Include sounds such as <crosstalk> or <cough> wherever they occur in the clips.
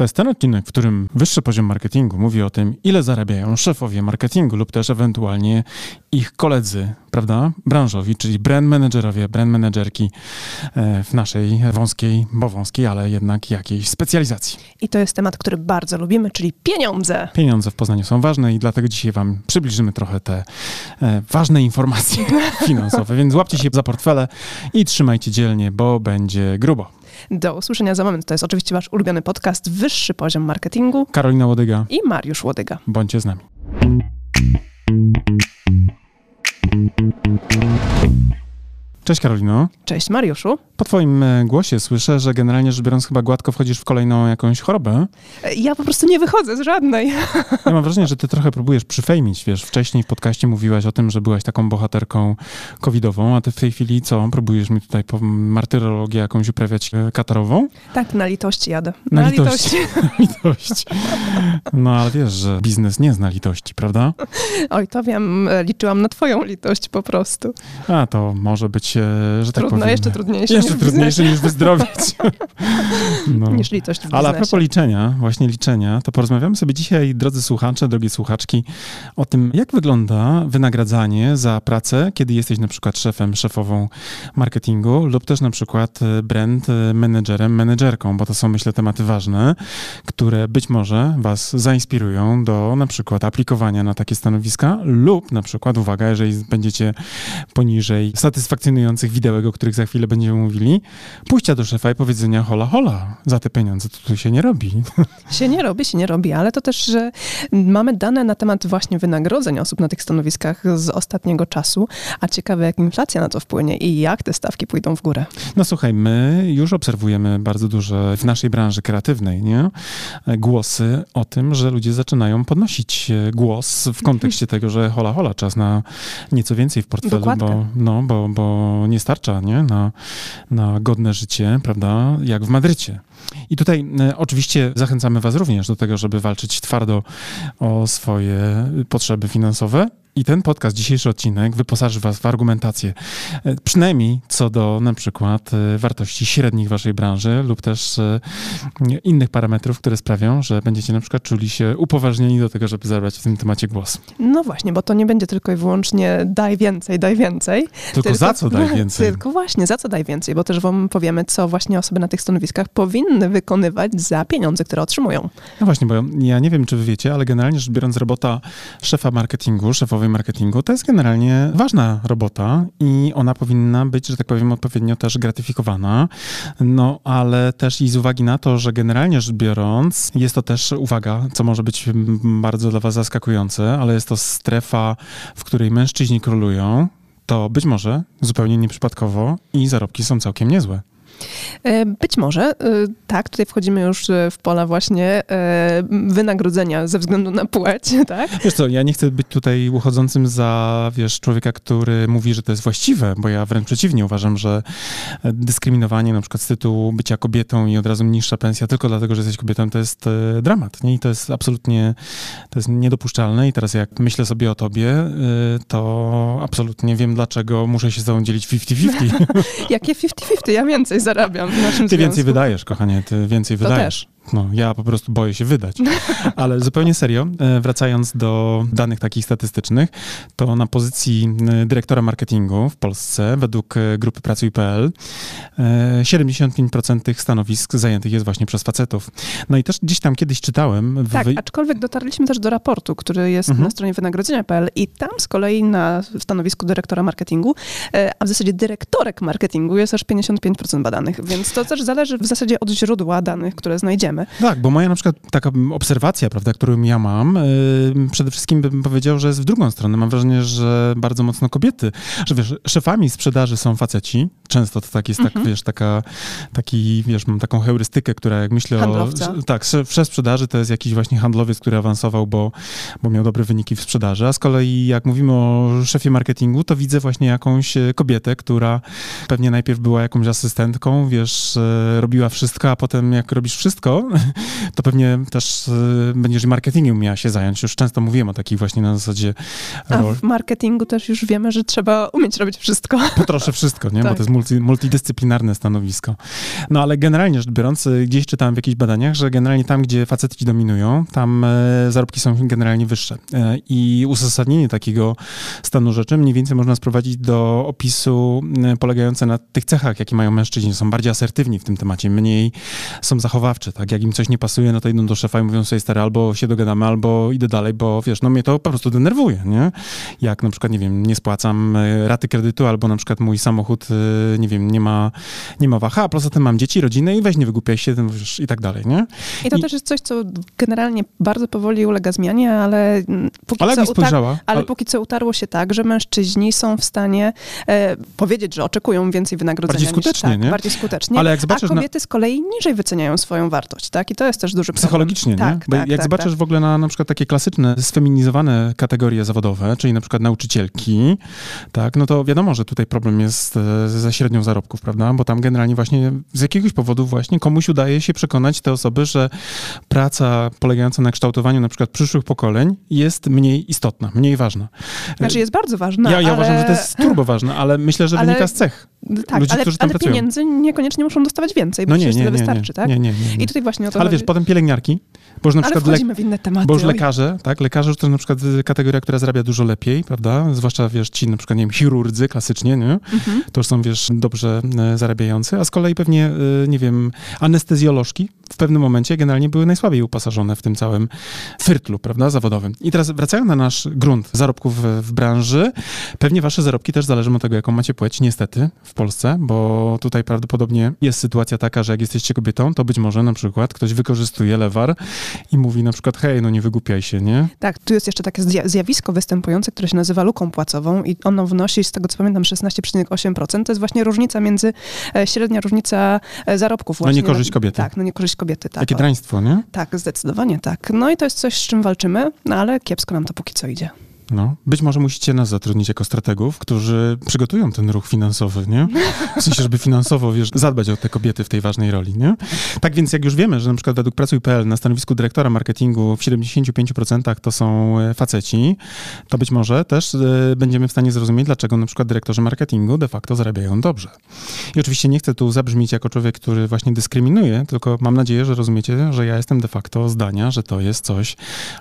To jest ten odcinek, w którym wyższy poziom marketingu mówi o tym, ile zarabiają szefowie marketingu lub też ewentualnie ich koledzy, prawda, branżowi, czyli brand managerowie, brand managerki e, w naszej wąskiej, bo wąskiej, ale jednak jakiejś specjalizacji. I to jest temat, który bardzo lubimy, czyli pieniądze. Pieniądze w Poznaniu są ważne i dlatego dzisiaj wam przybliżymy trochę te e, ważne informacje <laughs> finansowe, więc łapcie się za portfele i trzymajcie dzielnie, bo będzie grubo. Do usłyszenia za moment. To jest oczywiście wasz ulubiony podcast Wyższy Poziom Marketingu Karolina Łodyga, i Mariusz Łodyga. bądźcie z nami. Cześć Karolino. Cześć Mariuszu. Po twoim e, głosie słyszę, że generalnie rzecz biorąc chyba gładko wchodzisz w kolejną jakąś chorobę. E, Ja po prostu nie wychodzę z żadnej. <laughs> Ja mam wrażenie, że ty trochę próbujesz przyfejmić, wiesz, wcześniej w podcaście mówiłaś o tym, że byłaś taką bohaterką covidową, a ty w tej chwili co? Próbujesz mi tutaj po martyrologię jakąś uprawiać e, katarową? Tak, na litości jadę. Na litości. Litość. <laughs> No ale wiesz, że biznes nie zna litości, prawda? Oj, to wiem, liczyłam na twoją litość po prostu. A to może być, że tak Trudno, powiem... jeszcze trudniejsze Jeszcze niż trudniejsze niż wyzdrowieć. <laughs> No. niż litość w Ale a propos liczenia, właśnie liczenia, to porozmawiamy sobie dzisiaj, drodzy słuchacze, drogie słuchaczki, o tym, jak wygląda wynagradzanie za pracę, kiedy jesteś na przykład szefem, szefową marketingu lub też na przykład e, brand e, menedżerem, menedżerką, bo to są, myślę, tematy ważne, które być może was zainspirują do na przykład aplikowania na takie stanowiska lub na przykład, uwaga, jeżeli będziecie poniżej satysfakcjonujących widełek, o których za chwilę będziemy mówili, pójścia do szefa i powiedzenia hola hola, za te pieniądze to tu się nie robi. <laughs> Się nie robi, się nie robi, ale to też, że mamy dane na temat właśnie wynagrodzeń osób na tych stanowiskach z ostatniego czasu, a ciekawe jak inflacja na to wpłynie i jak te stawki pójdą w górę. No słuchaj, my już obserwujemy bardzo duże w naszej branży kreatywnej, nie? Głosy o tym, że ludzie zaczynają podnosić e, głos w kontekście <laughs> tego, że hola hola, czas na nieco więcej w portfelu, Dokładkę. bo, no, bo, bo nie starcza, nie? Na, na godne życie, prawda? Jak w Madrycie. I tutaj e, oczywiście zachęcamy Was również do tego, żeby walczyć twardo o swoje potrzeby finansowe. I ten podcast, dzisiejszy odcinek wyposaży Was w argumentację, e, przynajmniej co do na przykład e, wartości średnich Waszej branży lub też innych parametrów, które sprawią, że będziecie na przykład czuli się upoważnieni do tego, żeby zabrać w tym temacie głos. No właśnie, bo to nie będzie tylko i wyłącznie daj więcej, daj więcej. Tylko, za co daj <laughs> więcej? Tylko właśnie, za co daj więcej, bo też wam powiemy, co właśnie osoby na tych stanowiskach powinny wykonywać za pieniądze, które otrzymują. No właśnie, bo ja nie wiem, czy wy wiecie, ale generalnie rzecz biorąc, robota szefa marketingu, szefowej marketingu, to jest generalnie ważna robota i ona powinna być, że tak powiem, odpowiednio też gratyfikowana. No, ale też i z uwagi na to, że generalnie rzecz biorąc, jest to też, uwaga, co może być bardzo dla was zaskakujące, ale jest to strefa, w której mężczyźni królują, to być może zupełnie nieprzypadkowo i zarobki są całkiem niezłe. E, Być może, e, tak, tutaj wchodzimy już e, w pola właśnie wynagrodzenia ze względu na płeć, <laughs> tak? Wiesz co, ja nie chcę być tutaj uchodzącym za, wiesz, człowieka, który mówi, że to jest właściwe, bo ja wręcz przeciwnie uważam, że dyskryminowanie na przykład z tytułu bycia kobietą i od razu niższa pensja tylko dlatego, że jesteś kobietą, to jest dramat, nie? I to jest absolutnie, to jest niedopuszczalne i teraz jak myślę sobie o tobie, to absolutnie wiem, dlaczego muszę się z tobą dzielić 50-50. <laughs> Jakie 50-50, ja więcej zarabiam w naszym Ty więcej związku. wydajesz, kochanie, ty więcej To wydajesz. No, ja po prostu boję się wydać. <laughs> Ale zupełnie serio, e, wracając do danych takich statystycznych, to na pozycji e, dyrektora marketingu w Polsce, według e, grupy Pracuj.pl, e, 75% tych stanowisk zajętych jest właśnie przez facetów. No i też gdzieś tam kiedyś czytałem... w Tak, aczkolwiek dotarliśmy też do raportu, który jest Mhm. na stronie wynagrodzenia.pl i tam z kolei na stanowisku dyrektora marketingu, a w zasadzie dyrektorek marketingu jest aż 55% badanych, więc to też zależy w zasadzie od źródła danych, które znajdziemy. Tak, bo moja na przykład taka obserwacja, prawda, którą ja mam, y, przede wszystkim bym powiedział, że jest w drugą stronę. Mam wrażenie, że bardzo mocno kobiety, że wiesz, szefami sprzedaży są faceci. Często to tak jest, tak, Mhm. wiesz, taka, taki, wiesz, mam taką heurystykę, która jak myślę Handlowca. o... Tak, szef, szef sprzedaży to jest jakiś właśnie handlowiec, który awansował, bo, bo miał dobre wyniki w sprzedaży, a z kolei jak mówimy o szefie marketingu, to widzę właśnie jakąś e, kobietę, która pewnie najpierw była jakąś asystentką, wiesz, e, robiła wszystko, a potem jak robisz wszystko, <laughs> to pewnie też e, będziesz i marketingiem miała się zająć. Już często mówiłem o takich właśnie na zasadzie A rol. w marketingu też już wiemy, że trzeba umieć robić wszystko. <laughs> Po trosze wszystko, nie? Bo Tak. to jest multi, multidyscyplinarne stanowisko. No ale generalnie rzecz biorąc, gdzieś czytałem w jakichś badaniach, że generalnie tam, gdzie faceci dominują, tam zarobki są generalnie wyższe. I uzasadnienie takiego stanu rzeczy mniej więcej można sprowadzić do opisu polegające na tych cechach, jakie mają mężczyźni. Są bardziej asertywni w tym temacie, mniej są zachowawcze, tak? Jak im coś nie pasuje, no to idą do szefa i mówią sobie, stary, albo się dogadamy, albo idę dalej, bo wiesz, no mnie to po prostu denerwuje, nie? Jak na przykład, nie wiem, nie spłacam e, raty kredytu, albo na przykład mój samochód, e, nie wiem, nie ma, nie ma waha, a poza tym mam dzieci, rodzinę i weź nie wygłupiaj się, wiesz, i tak dalej, nie? I to I... też jest coś, co generalnie bardzo powoli ulega zmianie, ale mm, póki ale co... Spojrzała, ale, ale póki co utarło się tak, że mężczyźni są w stanie e, powiedzieć, że oczekują więcej wynagrodzenia bardziej skutecznie, niż, tak, nie? bardziej skutecznie, ale jak zobaczysz a kobiety na... z kolei niżej wyceniają swoją wartość, tak? I to jest też duży problem. Psychologicznie, nie? Tak, Bo tak, jak tak, zobaczysz tak. w ogóle na na przykład takie klasyczne, sfeminizowane kategorie zawodowe, czyli na przykład nauczycielki, tak, no to wiadomo, że tutaj problem jest e, ze średnią zarobków, prawda? Bo tam generalnie właśnie z jakiegoś powodu właśnie komuś udaje się przekonać te osoby, że praca polegająca na kształtowaniu na przykład przyszłych pokoleń jest mniej istotna, mniej ważna. Znaczy jest bardzo ważna, Ja, ja ale... uważam, że to jest turbo ważne, ale myślę, że <laughs> Ale- wynika z cech. Tak, ludzi, ale, którzy tam ale pracują. pieniędzy niekoniecznie muszą dostawać więcej, bo No nie, nie, tyle nie, wystarczy, nie, tak? nie, nie, nie, nie. I tutaj właśnie o to Ale wiesz, chodzi. potem pielęgniarki, bo na przykład le- w inne tematy. Bo już lekarze, tak, lekarze to jest na przykład kategoria, która zarabia dużo lepiej, prawda? Zwłaszcza, wiesz, ci na przykład, nie wiem, chirurdzy klasycznie, nie? Mhm. To już są, wiesz, dobrze e, zarabiający, a z kolei pewnie, e, nie wiem, anestezjolożki w pewnym momencie generalnie były najsłabiej upasażone w tym całym fyrtlu, prawda, zawodowym. I teraz wracając na nasz grunt zarobków w, w branży, pewnie wasze zarobki też zależą od tego, jaką macie płeć, niestety, w Polsce, bo tutaj prawdopodobnie jest sytuacja taka, że jak jesteście kobietą, to być może na przykład ktoś wykorzystuje lewar i mówi na przykład, hej, no nie wygłupiaj się, nie? Tak, tu jest jeszcze takie zja- zjawisko występujące, które się nazywa luką płacową i ono wnosi, z tego co pamiętam, 16,8%. To jest właśnie różnica między, e, średnia różnica e, zarobków No właśnie. niekorzyść kobiety. Tak, no niekorzyść kobiety, tak. Takie draństwo, nie? Tak, zdecydowanie tak. No i to jest coś, z czym walczymy, no ale kiepsko nam to póki co idzie. No, być może musicie nas zatrudnić jako strategów, którzy przygotują ten ruch finansowy, nie? W sensie, żeby finansowo, wiesz, zadbać o te kobiety w tej ważnej roli, nie? Tak więc jak już wiemy, że na przykład według Pracuj.pl na stanowisku dyrektora marketingu w 75% to są e, faceci, to być może też e, będziemy w stanie zrozumieć, dlaczego na przykład dyrektorzy marketingu de facto zarabiają dobrze. I oczywiście nie chcę tu zabrzmieć jako człowiek, który właśnie dyskryminuje, tylko mam nadzieję, że rozumiecie, że ja jestem de facto zdania, że to jest coś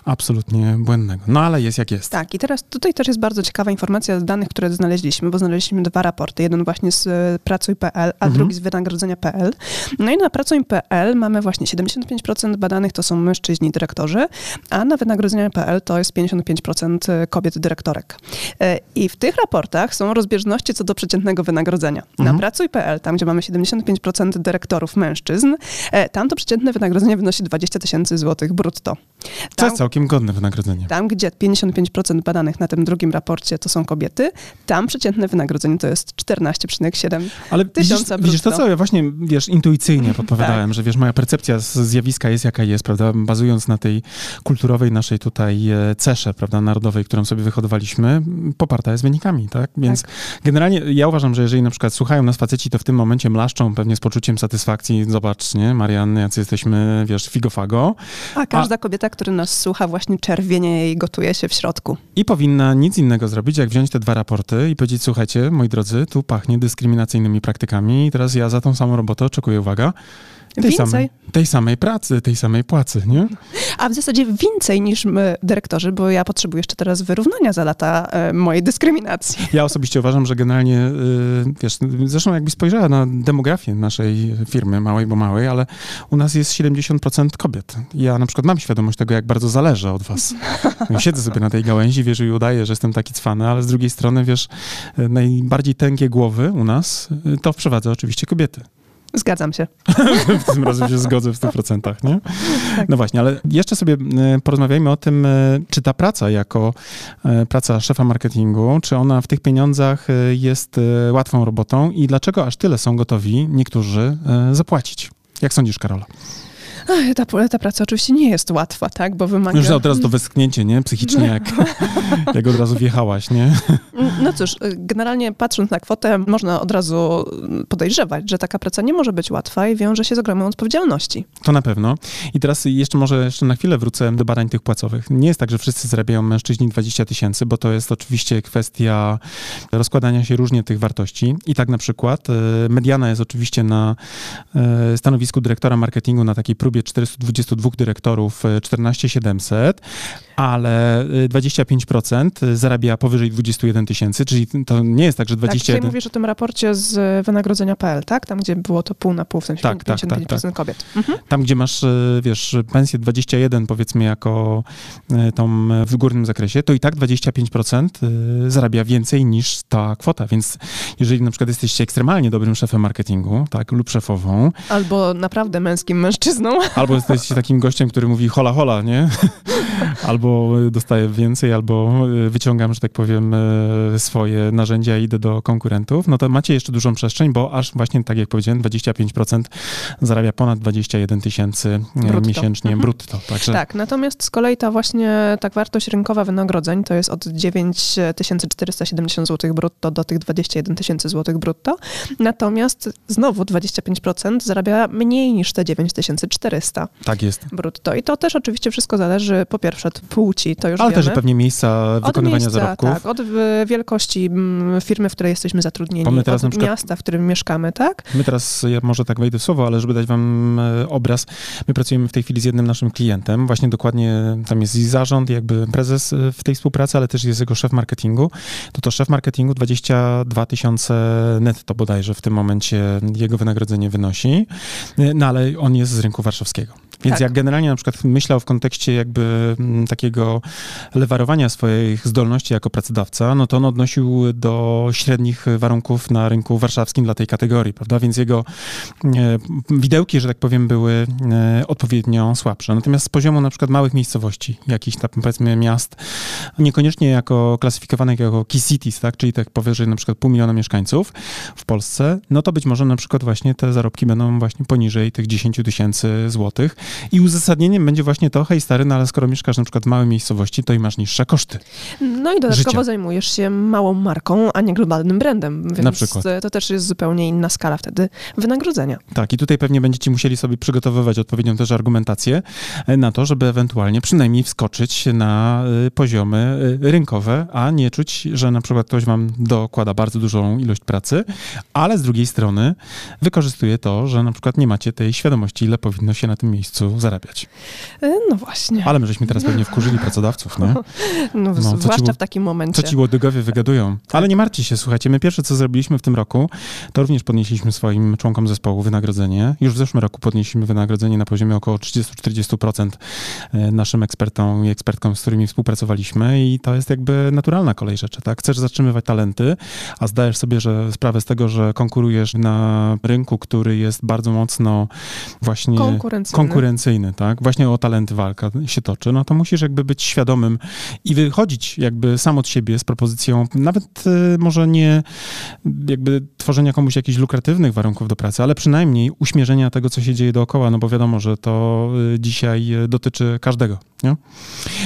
absolutnie błędnego. No ale jest jak jest. Tak, i teraz tutaj też jest bardzo ciekawa informacja z danych, które znaleźliśmy, bo znaleźliśmy dwa raporty. Jeden właśnie z e, pracuj.pl, a Mhm. drugi z wynagrodzenia.pl. No i na pracuj.pl mamy właśnie 75% badanych to są mężczyźni dyrektorzy, a na wynagrodzenia.pl to jest 55% kobiet dyrektorek. E, I w tych raportach są rozbieżności co do przeciętnego wynagrodzenia. Na Mhm. pracuj.pl, tam gdzie mamy 75% dyrektorów mężczyzn, e, tam to przeciętne wynagrodzenie wynosi 20 tysięcy złotych brutto. To Tam, jest całkiem godne wynagrodzenie. tam, gdzie 55% badanych na tym drugim raporcie to są kobiety, tam przeciętne wynagrodzenie to jest 14,7. Ale widzisz, Tysiąca widzisz to, brutto. co ja właśnie, wiesz, intuicyjnie <laughs> podpowiadałem, Tak. że wiesz, moja percepcja zjawiska jest jaka jest, prawda, bazując na tej kulturowej naszej tutaj e, cesze, prawda, narodowej, którą sobie wyhodowaliśmy, poparta jest wynikami, tak? Więc generalnie ja uważam, że jeżeli na przykład słuchają nas faceci, to w tym momencie mlaszczą pewnie z poczuciem satysfakcji, zobacz, nie, Marian, jacy jesteśmy, wiesz, figofago A każda kobieta, która nas słucha, właśnie czerwienie i gotuje się w środku. i powinna nic innego zrobić, jak wziąć te dwa raporty i powiedzieć, słuchajcie, moi drodzy, tu pachnie dyskryminacyjnymi praktykami i teraz ja za tą samą robotę oczekuję, uwaga, tej Więcej. samej, tej samej pracy, tej samej płacy, nie? A w zasadzie więcej niż my, dyrektorzy, bo ja potrzebuję jeszcze teraz wyrównania za lata e, mojej dyskryminacji. Ja osobiście uważam, że generalnie, y, wiesz, zresztą jakbyś spojrzała na demografię naszej firmy, małej bo małej, ale u nas jest 70% kobiet. Ja na przykład mam świadomość tego, jak bardzo zależy od was. Siedzę sobie na tej gałęzi, wiesz, i udaję, że jestem taki cwany, ale z drugiej strony, wiesz, y, najbardziej tęgie głowy u nas y, to wprowadza oczywiście kobiety. Zgadzam się. w tym razem się zgodzę w 100%, nie? Tak. No właśnie, ale jeszcze sobie e, porozmawiajmy o tym, e, czy ta praca jako e, praca szefa marketingu, czy ona w tych pieniądzach jest łatwą robotą i dlaczego aż tyle są gotowi niektórzy zapłacić? Jak sądzisz, Karola? Ta, ta praca oczywiście nie jest łatwa, tak, bo wymaga... Już od razu to westchnięcie, nie? Psychicznie, jak, <laughs> jak od razu wjechałaś, nie? No cóż, generalnie patrząc na kwotę, można od razu podejrzewać, że taka praca nie może być łatwa i wiąże się z ogromną odpowiedzialności. To na pewno. I teraz jeszcze może jeszcze na chwilę wrócę do badań tych płacowych. Nie jest tak, że wszyscy zarabiają mężczyźni 20 tysięcy, bo to jest oczywiście kwestia rozkładania się różnie tych wartości. I tak na przykład e, mediana jest oczywiście na e, stanowisku dyrektora marketingu na takiej próbie 422 dyrektorów 14700, ale 25% zarabia powyżej 21 tysięcy, czyli to nie jest tak, że 21... Tak, mówisz o tym raporcie z wynagrodzenia.pl, tak? Tam, gdzie było to pół na pół, w sensie tak, 55% tak, tak, tak. kobiet. Mhm. Tam, gdzie masz, e, wiesz, pensję 21 powiedzmy jako tą w górnym zakresie, to i tak 25% e, zarabia więcej niż ta kwota, więc jeżeli na przykład jesteście ekstremalnie dobrym szefem marketingu, tak, lub szefową... Albo naprawdę męskim mężczyzną. Albo jesteście takim gościem, który mówi hola hola, nie? albo <laughs> dostaję więcej, albo wyciągam, że tak powiem, swoje narzędzia i idę do konkurentów, no to macie jeszcze dużą przestrzeń, bo aż właśnie, tak jak powiedziałem, 25% zarabia ponad 21 tysięcy miesięcznie mhm. brutto. Także... Tak, natomiast z kolei ta właśnie tak wartość rynkowa wynagrodzeń to jest od 9470 zł brutto do tych 21 tysięcy zł brutto. Natomiast znowu 25% zarabia mniej niż te 9400 tak jest. brutto. I to też oczywiście wszystko zależy po pierwsze od płci, to już Ale wiemy. też pewnie miejsca wykonywania miejsca, zarobków. Tak, od wielkości mm, firmy, w której jesteśmy zatrudnieni, teraz od przykład, miasta, w którym mieszkamy, tak? My teraz, ja może tak wejdę w słowo, ale żeby dać wam e, obraz, my pracujemy w tej chwili z jednym naszym klientem, właśnie dokładnie tam jest i zarząd, jakby prezes e, w tej współpracy, ale też jest jego szef marketingu. To to szef marketingu 22 tysiące netto bodajże w tym momencie jego wynagrodzenie wynosi, e, no ale on jest z rynku warszawskiego. Więc tak. jak generalnie na przykład myślał w kontekście jakby mm, takiego lewarowania swoich zdolności jako pracodawca, no to on odnosił do średnich warunków na rynku warszawskim dla tej kategorii, prawda? Więc jego e, widełki, że tak powiem, były e, odpowiednio słabsze. Natomiast z poziomu na przykład małych miejscowości, jakichś tam powiedzmy miast, niekoniecznie jako klasyfikowanych jako key cities, tak? Czyli tak powyżej na przykład pół miliona mieszkańców w Polsce, no to być może na przykład właśnie te zarobki będą właśnie poniżej tych 10 tysięcy złotych. I uzasadnieniem będzie właśnie to, hej stary, no ale skoro mieszkasz na przykład w małej miejscowości, to i masz niższe koszty. No i dodatkowo życia. zajmujesz się małą marką, a nie globalnym brandem, więc na przykład. to też jest zupełnie inna skala wtedy wynagrodzenia. Tak, i tutaj pewnie będziecie musieli sobie przygotowywać odpowiednią też argumentację e, na to, żeby ewentualnie przynajmniej wskoczyć na e, poziomy e, rynkowe, a nie czuć, że na przykład ktoś wam dokłada bardzo dużą ilość pracy, ale z drugiej strony wykorzystuje to, że na przykład nie macie tej świadomości, ile powinno się na tym miejscu zarabiać. No właśnie. Ale my żeśmy teraz pewnie wkurzyli pracodawców, nie? <laughs> No, no zwłaszcza w takim momencie. Co ci łodygowie wygadują. Tak. Ale nie martwcie się, słuchajcie, my pierwsze, co zrobiliśmy w tym roku, to również podnieśliśmy swoim członkom zespołu wynagrodzenie. Już w zeszłym roku podnieśliśmy wynagrodzenie na poziomie około 30-40% e, naszym ekspertom i ekspertkom, z którymi współpracowaliśmy i to jest jakby naturalna kolej rzeczy, tak? Chcesz zatrzymywać talenty, a zdajesz sobie że sprawę z tego, że konkurujesz na rynku, który jest bardzo mocno właśnie konkurencyjny konkurencyjny, tak, właśnie o talenty walka się toczy, no to musisz jakby być świadomym i wychodzić jakby sam od siebie z propozycją, nawet y, może nie jakby tworzenia komuś jakichś lukratywnych warunków do pracy, ale przynajmniej uśmierzenia tego, co się dzieje dookoła, no bo wiadomo, że to y, dzisiaj y, dotyczy każdego, nie?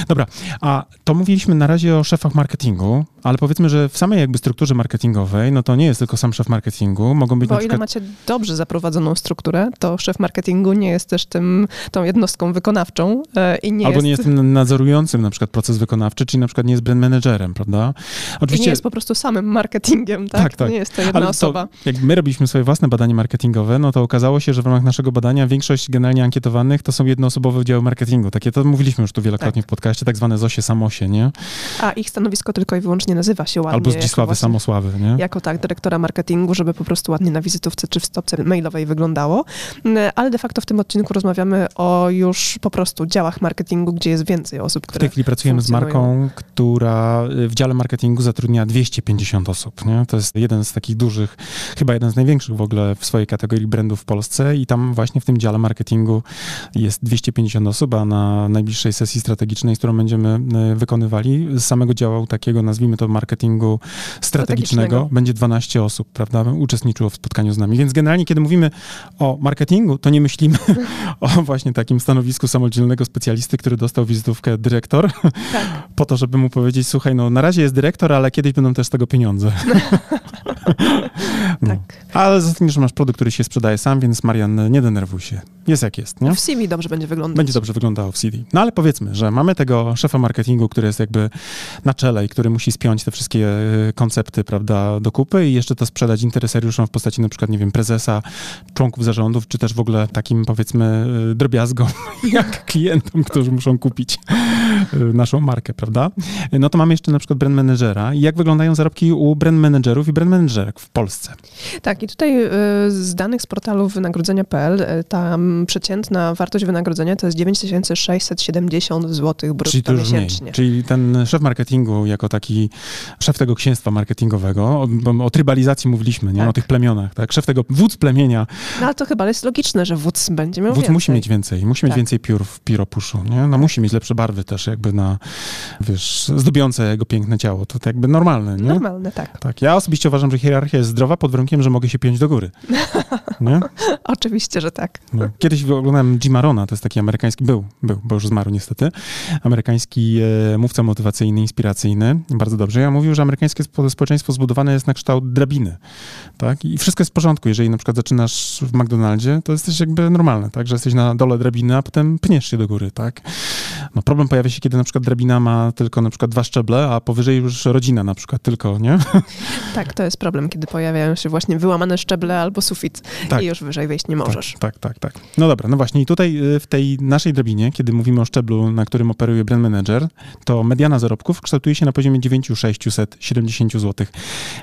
Dobra, a to mówiliśmy na razie o szefach marketingu, ale powiedzmy, że w samej jakby strukturze marketingowej, no to nie jest tylko sam szef marketingu, mogą być Bo na przykład... ile macie dobrze zaprowadzoną strukturę, to szef marketingu nie jest też tym, tą jednostką wykonawczą e, i nie Albo jest... nie jest tym nadzorującym na przykład proces wykonawczy, czyli na przykład nie jest brand managerem, prawda? Oczywiście... I nie jest po prostu samym marketingiem, tak? Tak, tak. Nie jest to jedna ale osoba. To, jak my robiliśmy swoje własne badanie marketingowe, no to okazało się, że w ramach naszego badania większość generalnie ankietowanych to są jednoosobowe oddziały marketingu. Takie to mówiliśmy już tu wielokrotnie tak. w podcaście, tak zwane ZOSie, SAMOSie, nie? A ich stanowisko tylko i wyłącznie nazywa się ładnie. Albo Zdzisławy Samosławy, nie? Jako tak, dyrektora marketingu, żeby po prostu ładnie na wizytówce czy w stopce mailowej wyglądało. Mm, ale de facto w tym odcinku rozmawiamy o już po prostu działach marketingu, gdzie jest więcej osób, które W tej chwili pracujemy z marką, która w dziale marketingu zatrudnia 250 osób. Nie? To jest jeden z takich dużych, chyba jeden z największych w ogóle w swojej kategorii brandów w Polsce i tam właśnie w tym dziale marketingu jest 250 osób, a na najbliższej sesji strategicznej, którą będziemy e, wykonywali, z samego działu takiego, nazwijmy to marketingu strategicznego, strategicznego. będzie 12 osób, prawda, uczestniczyło w spotkaniu z nami. Więc generalnie, kiedy mówimy o marketingu, to nie myślimy <laughs> o właśnie takim stanowisku samodzielnego specjalisty, który dostał wizytówkę dyrektor, tak. <laughs> po to, żeby mu powiedzieć, słuchaj, no na razie jest dyrektor, ale kiedyś będą też z tego pieniądze. <laughs> <laughs> no. tak. Ale zatem, że masz produkt, który się sprzedaje sam, więc Marian, nie denerwuj się. Jest jak jest, nie? W CV dobrze będzie wyglądać. Będzie dobrze wyglądało w CV. No ale powiedzmy, że mamy tego szefa marketingu, który jest jakby na czele i który musi spiąć te wszystkie e, koncepty, prawda, do kupy i jeszcze to sprzedać interesariuszom w postaci na przykład, nie wiem, prezesa, członków zarządów, czy też w ogóle takim, powiedzmy, e, drobiazgom, <laughs> jak klientom, którzy muszą kupić e, naszą markę, prawda? No to mamy jeszcze na przykład brand managera i jak wyglądają zarobki u brand managerów i brand managerek w Polsce. Tak, i tutaj z danych z portalu wynagrodzenia.pl tam przeciętna wartość wynagrodzenia to jest 9670 zł brutto Czyli miesięcznie. Mniej. Czyli ten szef marketingu jako taki szef tego księstwa marketingowego, o, o trybalizacji mówiliśmy, nie? Tak. o tych plemionach, tak? Szef tego wódz plemienia. No ale to chyba jest logiczne, że wódz będzie miał wódz więcej. musi mieć więcej, musi tak. mieć więcej piór w piropuszu, nie? No musi mieć lepsze barwy też jakby na, wiesz, zdobiące jego piękne ciało. To, to jakby normalne, nie? Normalne, tak. Tak, ja osobiście uważam, że hierarchia jest zdrowa pod warunkiem, że mogę się piąć do góry. <laughs> Nie? Oczywiście, że tak. No. Kiedyś oglądałem Jima Rona, to jest taki amerykański, był, był, bo już zmarł niestety, amerykański e, mówca motywacyjny, inspiracyjny, bardzo dobrze. Ja mówił, że amerykańskie społeczeństwo zbudowane jest na kształt drabiny, tak? I wszystko jest w porządku. Jeżeli na przykład zaczynasz w McDonaldzie, to jesteś jakby normalne, tak? Że jesteś na dole drabiny, a potem pniesz się do góry, tak? No problem pojawia się, kiedy na przykład drabina ma tylko na przykład dwa szczeble, a powyżej już rodzina na przykład tylko, nie? <laughs> Tak, to jest problem, kiedy pojawiają się właśnie wyłamane szczeble albo sufit tak. i już wyżej wejść nie możesz. Tak, tak, tak, tak. No dobra, no właśnie i tutaj y, w tej naszej drabinie, kiedy mówimy o szczeblu, na którym operuje brand manager, to mediana zarobków kształtuje się na poziomie 9670 zł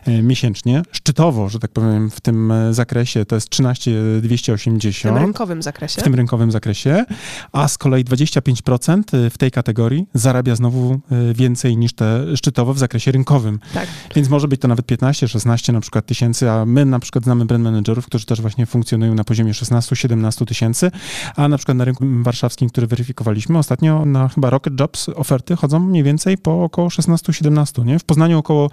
y, miesięcznie. Szczytowo, że tak powiem, w tym y, zakresie to jest 13280. W tym rynkowym zakresie. W tym rynkowym zakresie, a z kolei 25% w tej kategorii zarabia znowu więcej niż te szczytowo w zakresie rynkowym. Tak. Więc może być to nawet 15, 16 na przykład tysięcy, a my na przykład znamy brand managerów, którzy też właśnie funkcjonują na poziomie 16-17 tysięcy, a na przykład na rynku warszawskim, który weryfikowaliśmy ostatnio, na chyba Rocket Jobs oferty chodzą mniej więcej po około 16-17, nie? W Poznaniu około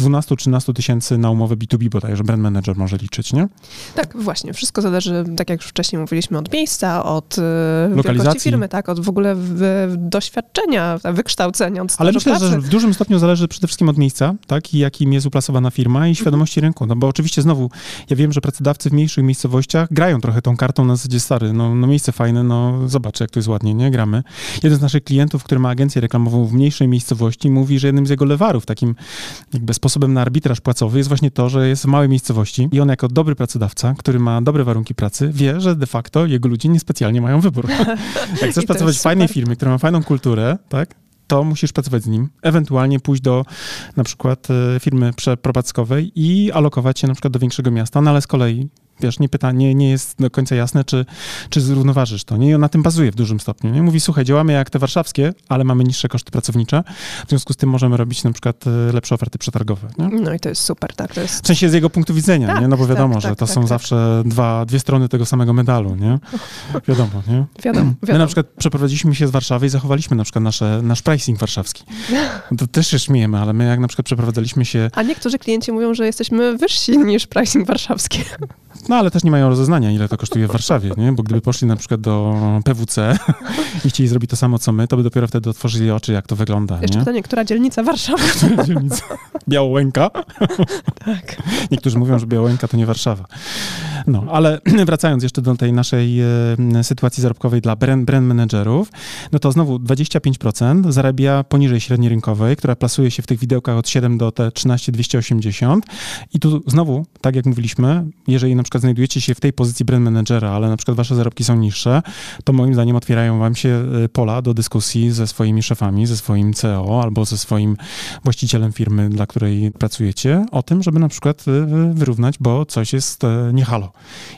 12-13 tysięcy na umowę B2B bodajże brand manager może liczyć, nie? Tak, właśnie. Wszystko zależy, tak jak już wcześniej mówiliśmy, od miejsca, od e, lokalizacji firmy, tak, od w ogóle w, doświadczenia, wykształcenia, od Ale myślę, pracy. że w dużym stopniu zależy przede wszystkim od miejsca, tak, i jakim jest uplasowana firma i świadomości rynku. No bo oczywiście znowu, ja wiem, że pracodawcy w mniejszych miejscowościach grają trochę tą kartą na zasadzie stary, no, no miejsce fajne, no zobacz, jak to jest ładnie, nie? Gramy. Jeden z naszych klientów, który ma agencję reklamową w mniejszej miejscowości, mówi, że jednym z jego lewarów, takim jakby sposobem na arbitraż płacowy jest właśnie to, że jest w małej miejscowości i on jako dobry pracodawca, który ma dobre warunki pracy, wie, że de facto jego ludzie niespecjalnie mają wybór. <laughs> jak chcesz pracować w fajnej firmie, która ma fajną kulturę, tak? to musisz pracować z nim, ewentualnie pójść do na przykład e, firmy przeprowadzkowej i alokować się na przykład do większego miasta, no ale z kolei wiesz, nie pyta, nie, nie jest do końca jasne, czy, czy zrównoważysz to. Nie? I on na tym bazuje w dużym stopniu. Nie? Mówi, słuchaj, działamy jak te warszawskie, ale mamy niższe koszty pracownicze, w związku z tym możemy robić na przykład e, lepsze oferty przetargowe. Nie? No i to jest super, tak. To jest... W sensie z jego punktu widzenia, tak, nie? no bo tak, wiadomo, tak, że to tak, są tak. zawsze dwa, dwie strony tego samego medalu, nie? Wiadomo, nie? Wiadomo, <laughs> wiadomo. My na przykład przeprowadziliśmy się z Warszawy i zachowaliśmy na przykład nasze, nasz pricing warszawski. <laughs> To też się śmiejemy, ale my jak na przykład przeprowadzaliśmy się... A niektórzy klienci mówią, że jesteśmy wyżsi niż pricing warszawski. <laughs> No ale też nie mają rozeznania, ile to kosztuje w Warszawie, nie? Bo gdyby poszli na przykład do PWC <laughs> i chcieli zrobić to samo, co my, to by dopiero wtedy otworzyli oczy, jak to wygląda, Jeszcze nie? pytanie, która dzielnica Warszawy? <laughs> Która dzielnica? Białołęka? <laughs> tak. Niektórzy mówią, że Białołęka to nie Warszawa. No, ale <clears throat> wracając jeszcze do tej naszej e, sytuacji zarobkowej dla brand, brand managerów, no to znowu 25% zarabia poniżej średniej rynkowej, która plasuje się w tych widełkach od 7 do te 13 280 i tu znowu, tak jak mówiliśmy, jeżeli na przykład znajdujecie się w tej pozycji brand managera, ale na przykład wasze zarobki są niższe, to moim zdaniem otwierają wam się e, pola do dyskusji ze swoimi szefami, ze swoim CEO albo ze swoim właścicielem firmy, dla której pracujecie, o tym, żeby na przykład e, wyrównać, bo coś jest e, nie halo.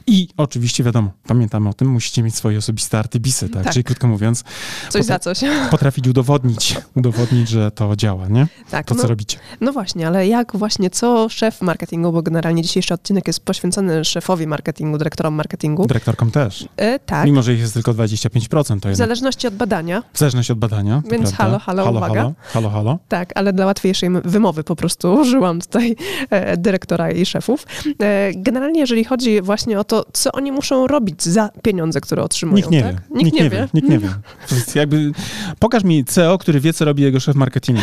I oczywiście wiadomo, pamiętamy o tym, musicie mieć swoje osobiste artybisy, tak? Tak. Czyli krótko mówiąc, Coś za coś. <laughs> potrafić udowodnić, udowodnić, że to działa, nie? Tak, To, co no, robicie. no właśnie, ale jak właśnie, co szef marketingu, bo generalnie dzisiejszy odcinek jest poświęcony szefowi marketingu, dyrektorom marketingu. Dyrektorkom też. E, tak, Mimo, że ich jest tylko 25%, to w zależności od badania, w zależności od badania. Więc halo, halo, halo, uwaga. halo, halo, halo. tak, ale dla łatwiejszej wymowy po prostu <laughs> użyłam tutaj e, dyrektora i szefów. E, generalnie, jeżeli chodzi właśnie o to, co oni muszą robić za pieniądze, które otrzymują, Nikt nie tak? wie. Nikt, nie wie. Nikt nie <laughs> wie. To jest jakby, pokaż mi CEO, który wie, co robi jego szef marketingu.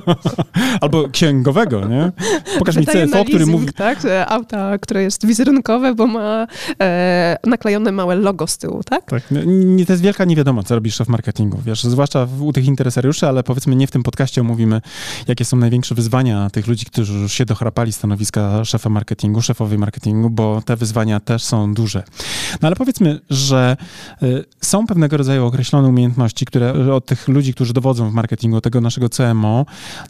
<laughs> Albo księgowego, nie? Pokaż mi Wydaje CFO, który leasing, mówi... Tak, e, auta, które jest wizerunkowe, bo ma e, naklejone małe logo z tyłu, tak? Tak, no, nie, to jest wielka niewiadoma, co robi szef marketingu, wiesz, zwłaszcza u tych interesariuszy, ale powiedzmy nie w tym podcaście omówimy, jakie są największe wyzwania tych ludzi, którzy już się dochrapali stanowiska szefa marketingu, szefowej marketingu, bo te wyzwania też są duże. No ale powiedzmy, że y, są pewnego rodzaju określone umiejętności, które od tych ludzi, którzy dowodzą w marketingu, od tego naszego CMO,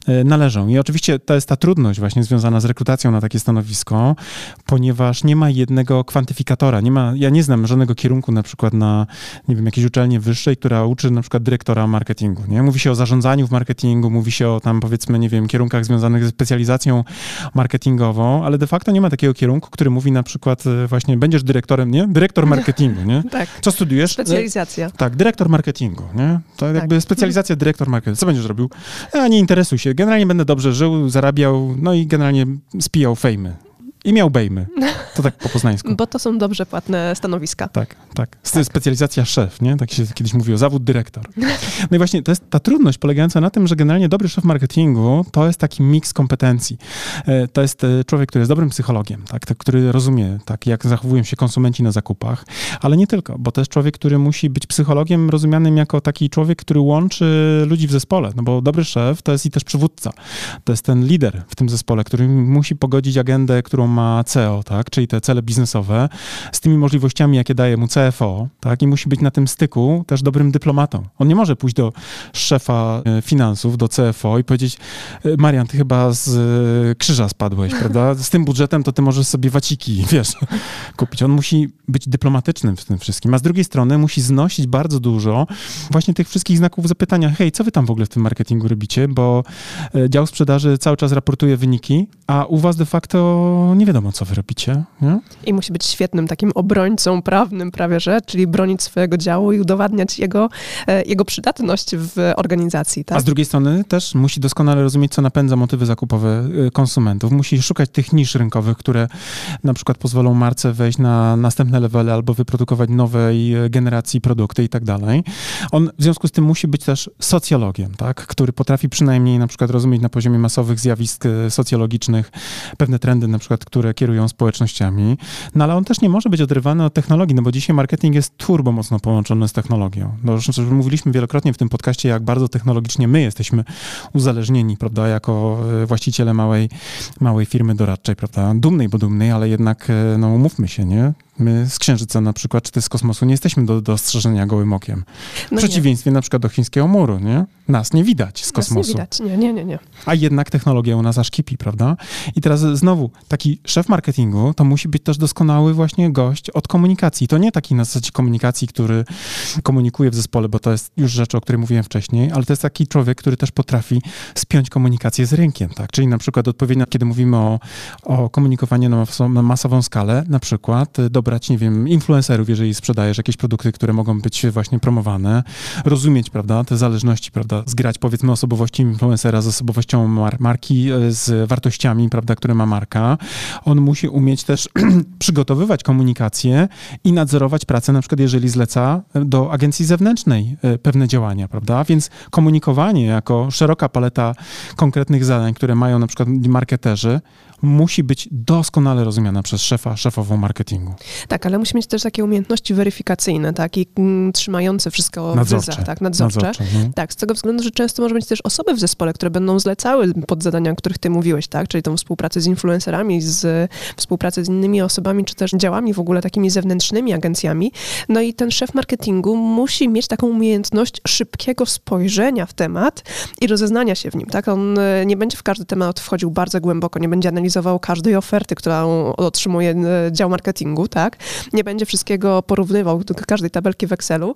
y, należą. I oczywiście to jest ta trudność właśnie związana z rekrutacją na takie stanowisko, ponieważ nie ma jednego kwantyfikatora, nie ma, ja nie znam żadnego kierunku na przykład na, nie wiem, jakiejś uczelni wyższej, która uczy na przykład dyrektora marketingu, nie? Mówi się o zarządzaniu w marketingu, mówi się o tam powiedzmy, nie wiem, kierunkach związanych ze specjalizacją marketingową, ale de facto nie ma takiego kierunku, który mówi na przykład y, właśnie, będziesz dyrektorem, nie? Dyrektor <laughs> marketingu, nie? Tak. Co studiujesz? Specjalizacja. Tak, dyrektor marketingu, nie? To jakby specjalizacja dyrektor marketingu. Co będziesz robił? A nie interesuj się. Generalnie będę dobrze żył, zarabiał, no i generalnie spijał fejmy. I miał bejmy. To tak po poznańsku. Bo to są dobrze płatne stanowiska. Tak, tak. Spe- Specjalizacja szef, nie? Tak się kiedyś mówiło, zawód dyrektor. No i właśnie to jest ta trudność polegająca na tym, że generalnie dobry szef marketingu to jest taki miks kompetencji. E, To jest e, człowiek, który jest dobrym psychologiem, tak? tak, który rozumie, tak, jak zachowują się konsumenci na zakupach, ale nie tylko, bo to jest człowiek, który musi być psychologiem rozumianym jako taki człowiek, który łączy ludzi w zespole, no bo dobry szef to jest i też przywódca. To jest ten lider w tym zespole, który musi pogodzić agendę, którą ma CEO, tak, czyli te cele biznesowe, z tymi możliwościami, jakie daje mu CFO, tak, i musi być na tym styku też dobrym dyplomatą. On nie może pójść do szefa e, finansów, do CFO i powiedzieć, e, Marian, ty chyba z e, krzyża spadłeś, prawda? Z tym budżetem to ty możesz sobie waciki, <laughs> wiesz, kupić. On musi być dyplomatycznym w tym wszystkim, a z drugiej strony musi znosić bardzo dużo właśnie tych wszystkich znaków zapytania, hej, co wy tam w ogóle w tym marketingu robicie, bo dział sprzedaży cały czas raportuje wyniki, a u was de facto nie wiadomo, co wy robicie, nie? I musi być świetnym takim obrońcą prawnym prawie, że, czyli bronić swojego działu i udowadniać jego, e, jego przydatność w organizacji, tak? A z drugiej strony też musi doskonale rozumieć, co napędza motywy zakupowe y, konsumentów. Musi szukać tych nisz rynkowych, które na przykład pozwolą marce wejść na następne levely albo wyprodukować nowej y, generacji produkty i tak dalej. On w związku z tym musi być też socjologiem, tak? który potrafi przynajmniej na przykład rozumieć na poziomie masowych zjawisk y, socjologicznych pewne trendy, na przykład, które kierują społecznościami. No ale on też nie może być odrywany od technologii, no bo dzisiaj marketing jest turbo mocno połączony z technologią. No, już mówiliśmy wielokrotnie w tym podcaście, jak bardzo technologicznie my jesteśmy uzależnieni, prawda, jako e, właściciele małej, małej firmy doradczej, prawda, dumnej, bo dumnej, ale jednak, e, no umówmy się, nie? My z Księżyca na przykład, czy też z kosmosu nie jesteśmy do dostrzeżenia gołym okiem. W No nie, przeciwieństwie na przykład do chińskiego muru, nie? Nas nie widać z nas kosmosu. Nie widać, nie, nie, nie, nie. A jednak technologia u nas aż kipi, prawda? I teraz znowu, taki szef marketingu to musi być też doskonały właśnie gość od komunikacji. To nie taki na zasadzie komunikacji, który komunikuje w zespole, bo to jest już rzecz, o której mówiłem wcześniej, ale to jest taki człowiek, który też potrafi spiąć komunikację z rynkiem, tak? Czyli na przykład odpowiednio, kiedy mówimy o, o komunikowaniu na, na masową skalę, na przykład y, dobrać, nie wiem, influencerów, jeżeli sprzedajesz jakieś produkty, które mogą być właśnie promowane, rozumieć, prawda, te zależności, prawda, zgrać powiedzmy osobowości influencera z osobowością mar- marki, e, z wartościami, prawda, które ma marka. On musi umieć też <clears throat> przygotowywać komunikację i nadzorować pracę, na przykład jeżeli zleca do agencji zewnętrznej e, pewne działania, prawda, więc komunikowanie jako szeroka paleta konkretnych zadań, które mają na przykład marketerzy, musi być doskonale rozumiana przez szefa, szefową marketingu. Tak, ale musi mieć też takie umiejętności weryfikacyjne, tak, i mm, trzymające wszystko Nadzorcze. w ryzach, tak, nadzorcze. Nadzorcze, no. Tak, z tego względu, że często może mieć też osoby w zespole, które będą zlecały pod zadania, o których ty mówiłeś, tak, czyli tą współpracę z influencerami, z współpracę z innymi osobami, czy też działami w ogóle takimi zewnętrznymi agencjami. No i ten szef marketingu musi mieć taką umiejętność szybkiego spojrzenia w temat i rozeznania się w nim, tak. On e, nie będzie w każdy temat wchodził bardzo głęboko, nie będzie analizował każdej oferty, którą otrzymuje e, dział marketingu, tak. Nie będzie wszystkiego porównywał do każdej tabelki w Excelu.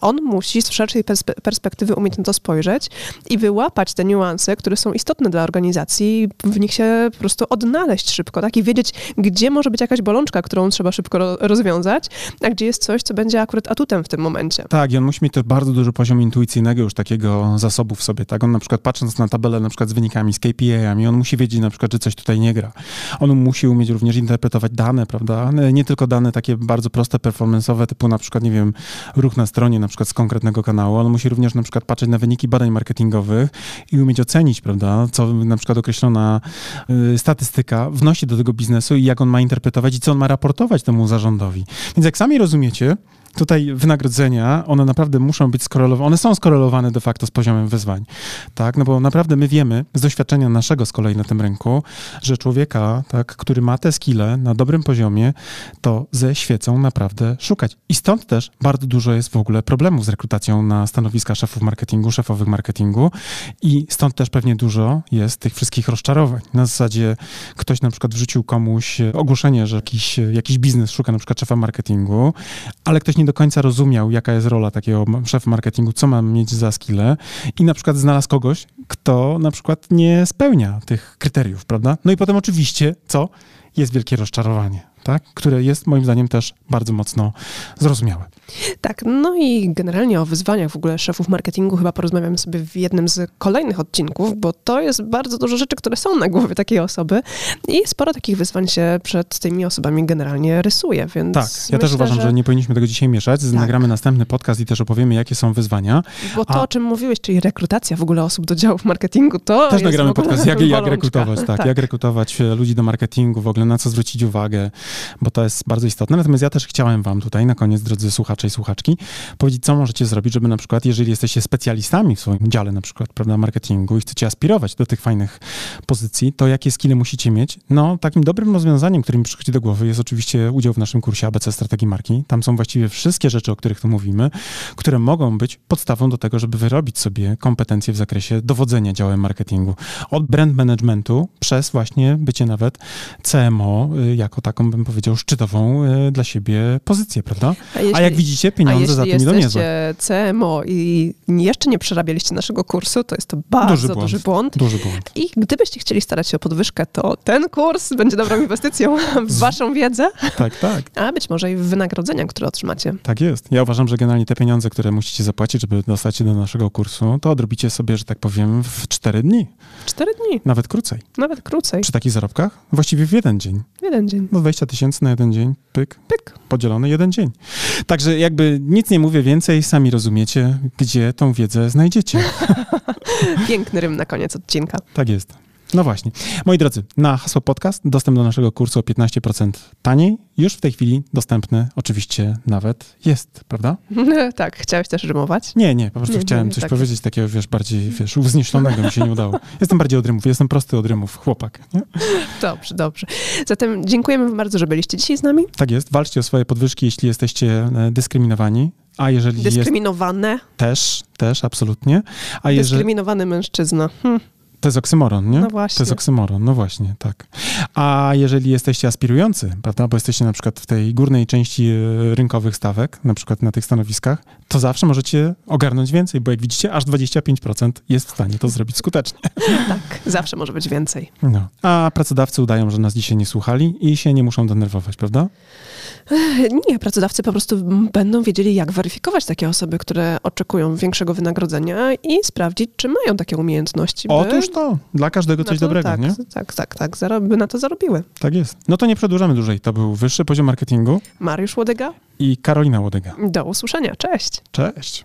On musi z szerszej perspe- perspektywy umieć na to spojrzeć i wyłapać te niuanse, które są istotne dla organizacji, w nich się po prostu odnaleźć szybko, tak? I wiedzieć, gdzie może być jakaś bolączka, którą trzeba szybko ro- rozwiązać, a gdzie jest coś, co będzie akurat atutem w tym momencie. Tak, i on musi mieć też bardzo duży poziom intuicyjnego już takiego zasobu w sobie, tak? On na przykład patrząc na tabelę na przykład z wynikami, z KPI-ami, on musi wiedzieć na przykład, że coś tutaj nie gra. On musi umieć również interpretować dane, prawda? Nie tylko dane takie bardzo proste, performance'owe, typu na przykład, nie wiem, ruch na stronie na przykład z konkretnego kanału. On musi również na przykład patrzeć na wyniki badań marketingowych i umieć ocenić, prawda, co na przykład określona y, statystyka wnosi do tego biznesu i jak on ma interpretować i co on ma raportować temu zarządowi. Więc jak sami rozumiecie, tutaj wynagrodzenia, one naprawdę muszą być skorelowane, one są skorelowane de facto z poziomem wyzwań, tak, no bo naprawdę my wiemy z doświadczenia naszego z kolei na tym rynku, że człowieka, tak, który ma te skille na dobrym poziomie, to ze świecą naprawdę szukać. I stąd też bardzo dużo jest w ogóle problemów z rekrutacją na stanowiska szefów marketingu, szefowych marketingu i stąd też pewnie dużo jest tych wszystkich rozczarowań. Na zasadzie ktoś na przykład wrzucił komuś ogłoszenie, że jakiś, jakiś biznes szuka na przykład szefa marketingu, ale ktoś nie do końca rozumiał, jaka jest rola takiego szefa marketingu, co mam mieć za skille i na przykład znalazł kogoś, kto na przykład nie spełnia tych kryteriów, prawda? No i potem oczywiście, co? Jest wielkie rozczarowanie, tak? Które jest moim zdaniem też bardzo mocno zrozumiałe. Tak, no i generalnie o wyzwaniach w ogóle szefów marketingu chyba porozmawiamy sobie w jednym z kolejnych odcinków, bo to jest bardzo dużo rzeczy, które są na głowie takiej osoby i sporo takich wyzwań się przed tymi osobami generalnie rysuje, więc Tak, ja myślę, też uważam, że... nie powinniśmy tego dzisiaj mieszać. Tak. Nagramy następny podcast i też opowiemy, jakie są wyzwania. Bo to, A- o czym mówiłeś, czyli rekrutacja w ogóle osób do działów marketingu, to Też jest nagramy podcast, jak, jak rekrutować, <laughs> tak, jak rekrutować e, ludzi do marketingu, w ogóle na co zwrócić uwagę, bo to jest bardzo istotne. Natomiast ja też chciałem wam tutaj na koniec, drodzy słuchacze i słuchaczki, powiedzieć, co możecie zrobić, żeby na przykład, jeżeli jesteście specjalistami w swoim dziale na przykład, prawda, marketingu i chcecie aspirować do tych fajnych pozycji, to jakie skille musicie mieć? No, takim dobrym rozwiązaniem, które mi przychodzi do głowy jest oczywiście udział w naszym kursie ABC Strategii Marki. Tam są właściwie wszystkie rzeczy, o których tu mówimy, które mogą być podstawą do tego, żeby wyrobić sobie kompetencje w zakresie dowodzenia działem marketingu. Od brand managementu przez właśnie bycie nawet CMO, y, jako taką, bym powiedział, szczytową y, dla siebie pozycję, prawda? A, jeśli, A jak widzicie, a pieniądze jeśli za tym idą niezłe. jesteście CMO i jeszcze nie przerabialiście naszego kursu, to jest to bardzo Duży duży błąd. błąd. Duży błąd. I gdybyście chcieli starać się o podwyżkę, to ten kurs będzie dobrą inwestycją w waszą wiedzę, Tak, tak. a być może i w wynagrodzenia, które otrzymacie. Tak jest. Ja uważam, że generalnie te pieniądze, które musicie zapłacić, żeby dostać się do naszego kursu, to odrobicie sobie, że tak powiem, w 4 dni, Cztery dni, nawet krócej. nawet krócej. Przy takich zarobkach? Właściwie w jeden dzień. Jeden dzień. No 20 tysięcy na jeden dzień, pyk, Pyk. podzielony jeden dzień. Także jakby nic nie mówię więcej, sami rozumiecie, gdzie tą wiedzę znajdziecie. <laughs> Piękny rym na koniec odcinka. Tak jest. No właśnie. Moi drodzy, na hasło podcast dostęp do naszego kursu o 15% taniej. Już w tej chwili dostępny oczywiście nawet jest, prawda? <laughs> tak, chciałeś też rymować? Nie, nie, po prostu Nie, chciałem nie, coś tak. powiedzieć takiego, wiesz, bardziej, wiesz, wzniesionego mi się nie udało. Jestem bardziej od rymów, jestem prosty od rymów, chłopak. Nie? Dobrze, dobrze. Zatem dziękujemy bardzo, że byliście dzisiaj z nami. Tak jest, walczcie o swoje podwyżki, jeśli jesteście e, dyskryminowani, a jeżeli jest Dyskryminowane, też, też, absolutnie, a jeżeli... dyskryminowany mężczyzna. Hm. To jest oksymoron, nie? No To właśnie. jest oksymoron, no właśnie, tak. A jeżeli jesteście aspirujący, prawda, bo jesteście na przykład w tej górnej części e, rynkowych stawek, na przykład na tych stanowiskach, to zawsze możecie ogarnąć więcej, bo jak widzicie, aż 25% jest w stanie to zrobić skutecznie. Tak, zawsze może być więcej. No. A pracodawcy udają, że nas dzisiaj nie słuchali i się nie muszą denerwować, prawda? Nie, pracodawcy po prostu będą wiedzieli, jak weryfikować takie osoby, które oczekują większego wynagrodzenia i sprawdzić, czy mają takie umiejętności. by Otóż to, dla każdego coś to- dobrego, tak, nie? Tak, tak, tak, zaro- by na to zarobiły. Tak jest. No to nie przedłużamy dłużej. To był wyższy poziom marketingu Mariusz Łodyga, i Karolina Łodyga. do usłyszenia, cześć! Cześć.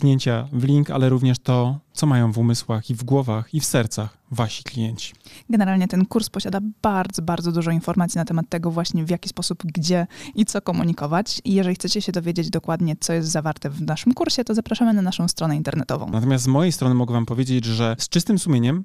kliknięcia w link, ale również to, co mają w umysłach i w głowach i w sercach wasi klienci. Generalnie ten kurs posiada bardzo, bardzo dużo informacji na temat tego właśnie w jaki sposób, gdzie i co komunikować. I jeżeli chcecie się dowiedzieć dokładnie, co jest zawarte w naszym kursie, to zapraszamy na naszą stronę internetową. Natomiast z mojej strony mogę wam powiedzieć, że z czystym sumieniem